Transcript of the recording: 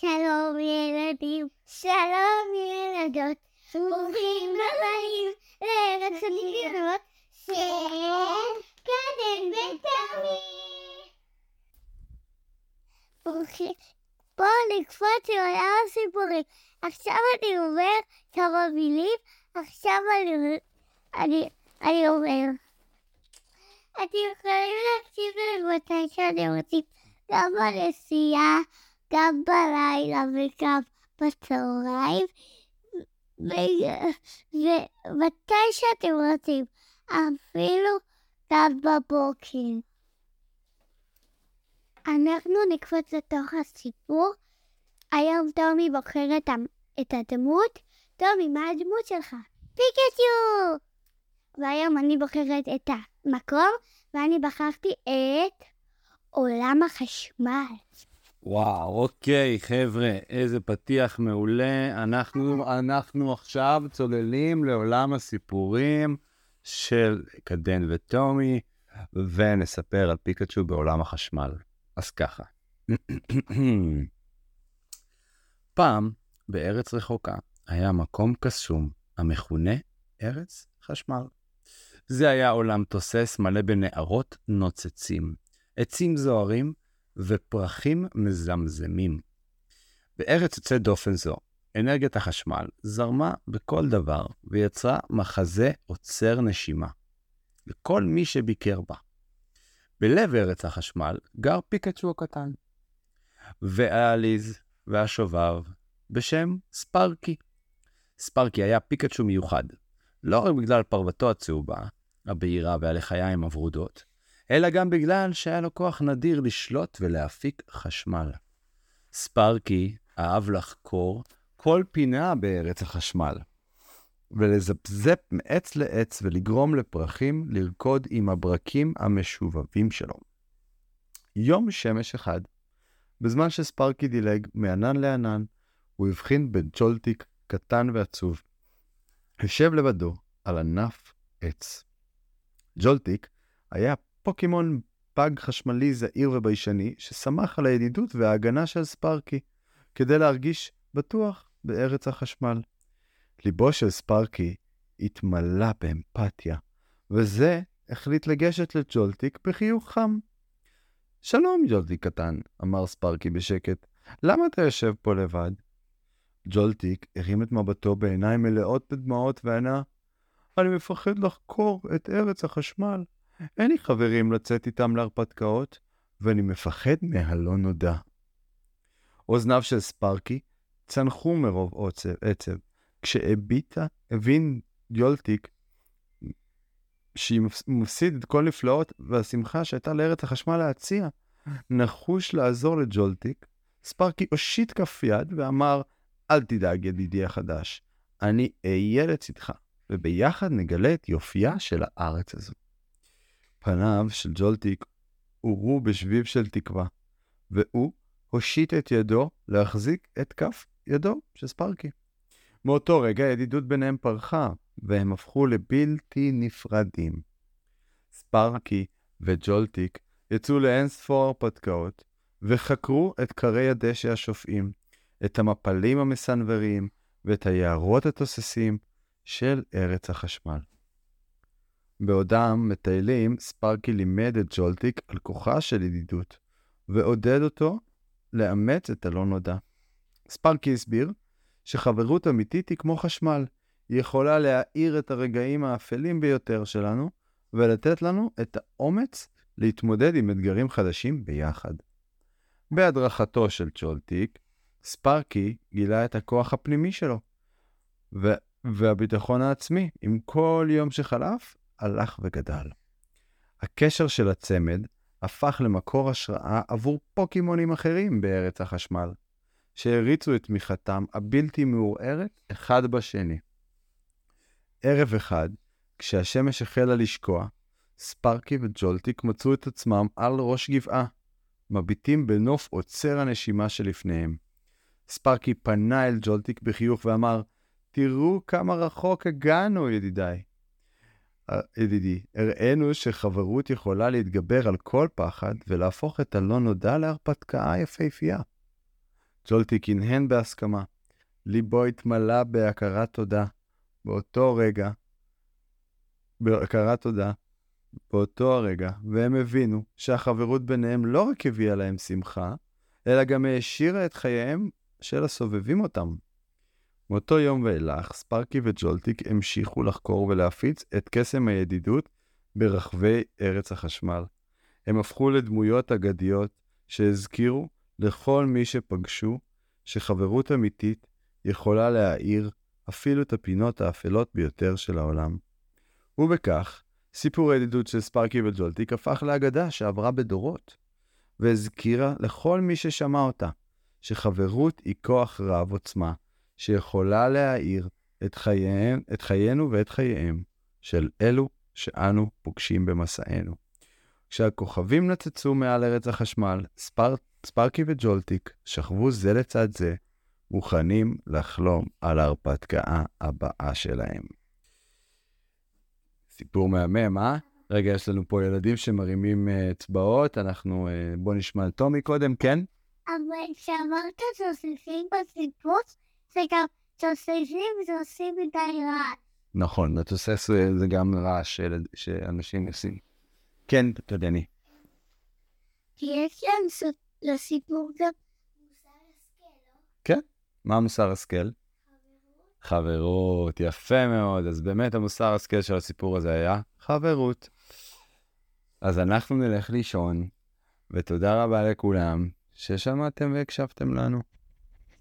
שלום ילדים, שלום ילדות, ברוכים הבאים לארץ הנגנות של קדם ותמי. ברוכים, בואו נקפוץ עם עולם הסיפורים. עכשיו אני אומר כמה מילים, עכשיו אני, אני, אני אומר. אתם יכולים להקשיב לנו מתי שאתם רוצים, גם בנסיעה, גם בלילה וגם בצהריים, ומתי שאתם רוצים, אפילו גם בבוקר. אנחנו נקפוץ לתוך הסיפור. היום טומי בוחר את, הדמות. טומי, מה הדמות שלך? פיקצ'ו! והיום אני בוחרת את המקום, ואני בחרתי את עולם החשמל. וואו, אוקיי, חבר'ה, איזה פתיח מעולה. אנחנו, אנחנו עכשיו צוללים לעולם הסיפורים של קדן וטומי, ונספר על פיקצ'ו בעולם החשמל. אז ככה. פעם, בארץ רחוקה, היה מקום קסום המכונה ארץ חשמל. זה היה עולם תוסס מלא בנערות נוצצים, עצים זוהרים ופרחים מזמזמים. בארץ יוצאת דופן זו, אנרגיית החשמל זרמה בכל דבר ויצרה מחזה עוצר נשימה לכל מי שביקר בה. בלב ארץ החשמל גר פיקצ'ו הקטן, ואליז והשובב בשם ספארקי. ספארקי היה פיקצ'ו מיוחד, לא רק בגלל פרוותו הצהובה, הבהירה והלחיים הוורודות, אלא גם בגלל שהיה לו כוח נדיר לשלוט ולהפיק חשמל. ספארקי אהב לחקור כל פינה בארץ החשמל, ולזפזפ מעץ לעץ ולגרום לפרחים לרקוד עם הברקים המשובבים שלו. יום שמש אחד, בזמן שספארקי דילג מענן לענן, הוא הבחין בג'ולטיק קטן ועצוב. יושב לבדו על ענף עץ. ג'ולטיק היה פוקימון פג חשמלי זעיר וביישני, ששמח על הידידות וההגנה של ספארקי, כדי להרגיש בטוח בארץ החשמל. ליבו של ספארקי התמלא באמפתיה, וזה החליט לגשת לג'ולטיק בחיוך חם. שלום, ג'ולטיק קטן, אמר ספארקי בשקט, למה אתה יושב פה לבד? ג'ולטיק הרים את מבטו בעיניים מלאות בדמעות וענה, אני מפחד לחקור את ארץ החשמל. אין לי חברים לצאת איתם להרפתקאות, ואני מפחד מהלא נודע. אוזניו של ספארקי צנחו מרוב עצב, כשהביטה, הבין יולטיק שהיא מפסיד את כל נפלאות והשמחה שהייתה לארץ החשמל להציע. נחוש לעזור לג'ולטיק, ספארקי הושיט כף יד ואמר, אל תדאג ידידי החדש, אני אהיה לצדך, וביחד נגלה את יופייה של הארץ הזו. פניו של ג'ולטיק הורו בשביב של תקווה, והוא הושיט את ידו להחזיק את כף ידו של ספארקי. מאותו רגע הידידות ביניהם פרחה, והם הפכו לבלתי נפרדים. ספארקי וג'ולטיק יצאו לאין ספור הרפתקאות, וחקרו את קרי הדשא השופעים, את המפלים המסנוורים ואת היערות התוססים של ארץ החשמל. בעודם מטיילים, ספארקי לימד את ג'ולטיק על כוחה של ידידות, ועודד אותו לאמץ את הלא נודע. ספארקי הסביר שחברות אמיתית היא כמו חשמל, היא יכולה להאיר את הרגעים האפלים ביותר שלנו, ולתת לנו את האומץ להתמודד עם אתגרים חדשים ביחד. בהדרכתו של צ'ולטיק, ספארקי גילה את הכוח הפנימי שלו, ו- והביטחון העצמי, עם כל יום שחלף, הלך וגדל. הקשר של הצמד הפך למקור השראה עבור פוקימונים אחרים בארץ החשמל, שהריצו את תמיכתם הבלתי מעורערת אחד בשני. ערב אחד, כשהשמש החלה לשקוע, ספארקי וג'ולטיק מצאו את עצמם על ראש גבעה, מביטים בנוף עוצר הנשימה שלפניהם. ספארקי פנה אל ג'ולטיק בחיוך ואמר, תראו כמה רחוק הגענו, ידידיי. אה, ידידי, הראינו שחברות יכולה להתגבר על כל פחד ולהפוך את הלא נודע להרפתקה יפהפייה. ג'ולטיק הנהן בהסכמה. ליבו התמלא בהכרת תודה. באותו רגע, בהכרת תודה, באותו הרגע, והם הבינו שהחברות ביניהם לא רק הביאה להם שמחה, אלא גם העשירה את חייהם של הסובבים אותם. מאותו יום ואילך, ספארקי וג'ולטיק המשיכו לחקור ולהפיץ את קסם הידידות ברחבי ארץ החשמל. הם הפכו לדמויות אגדיות שהזכירו לכל מי שפגשו שחברות אמיתית יכולה להאיר אפילו את הפינות האפלות ביותר של העולם. ובכך, סיפור הידידות של ספארקי וג'ולטיק הפך לאגדה שעברה בדורות, והזכירה לכל מי ששמע אותה שחברות היא כוח רב עוצמה, שיכולה להאיר את, חייהם, את חיינו ואת חייהם של אלו שאנו פוגשים במסענו. כשהכוכבים נצצו מעל ארץ החשמל, ספר, ספארקי וג'ולטיק שכבו זה לצד זה, מוכנים לחלום על ההרפתקה הבאה שלהם. סיפור מהמם, אה? רגע, יש לנו פה ילדים שמרימים אה, אצבעות, אנחנו... אה, בוא נשמע את טומי קודם, כן? אבל כשאמרת תוספים בסיפור, זה גם תוספים שעושים מדי רעש. נכון, לתוסס אה, זה גם רעש שאנשים עושים. כן, תדני. כי יש להם לסיפור גם מוסר השכל, לא? מה מוסר השכל? חברות, יפה מאוד. אז באמת המוסר השכל של הסיפור הזה היה חברות. אז אנחנו נלך לישון, ותודה רבה לכולם ששמעתם והקשבתם לנו.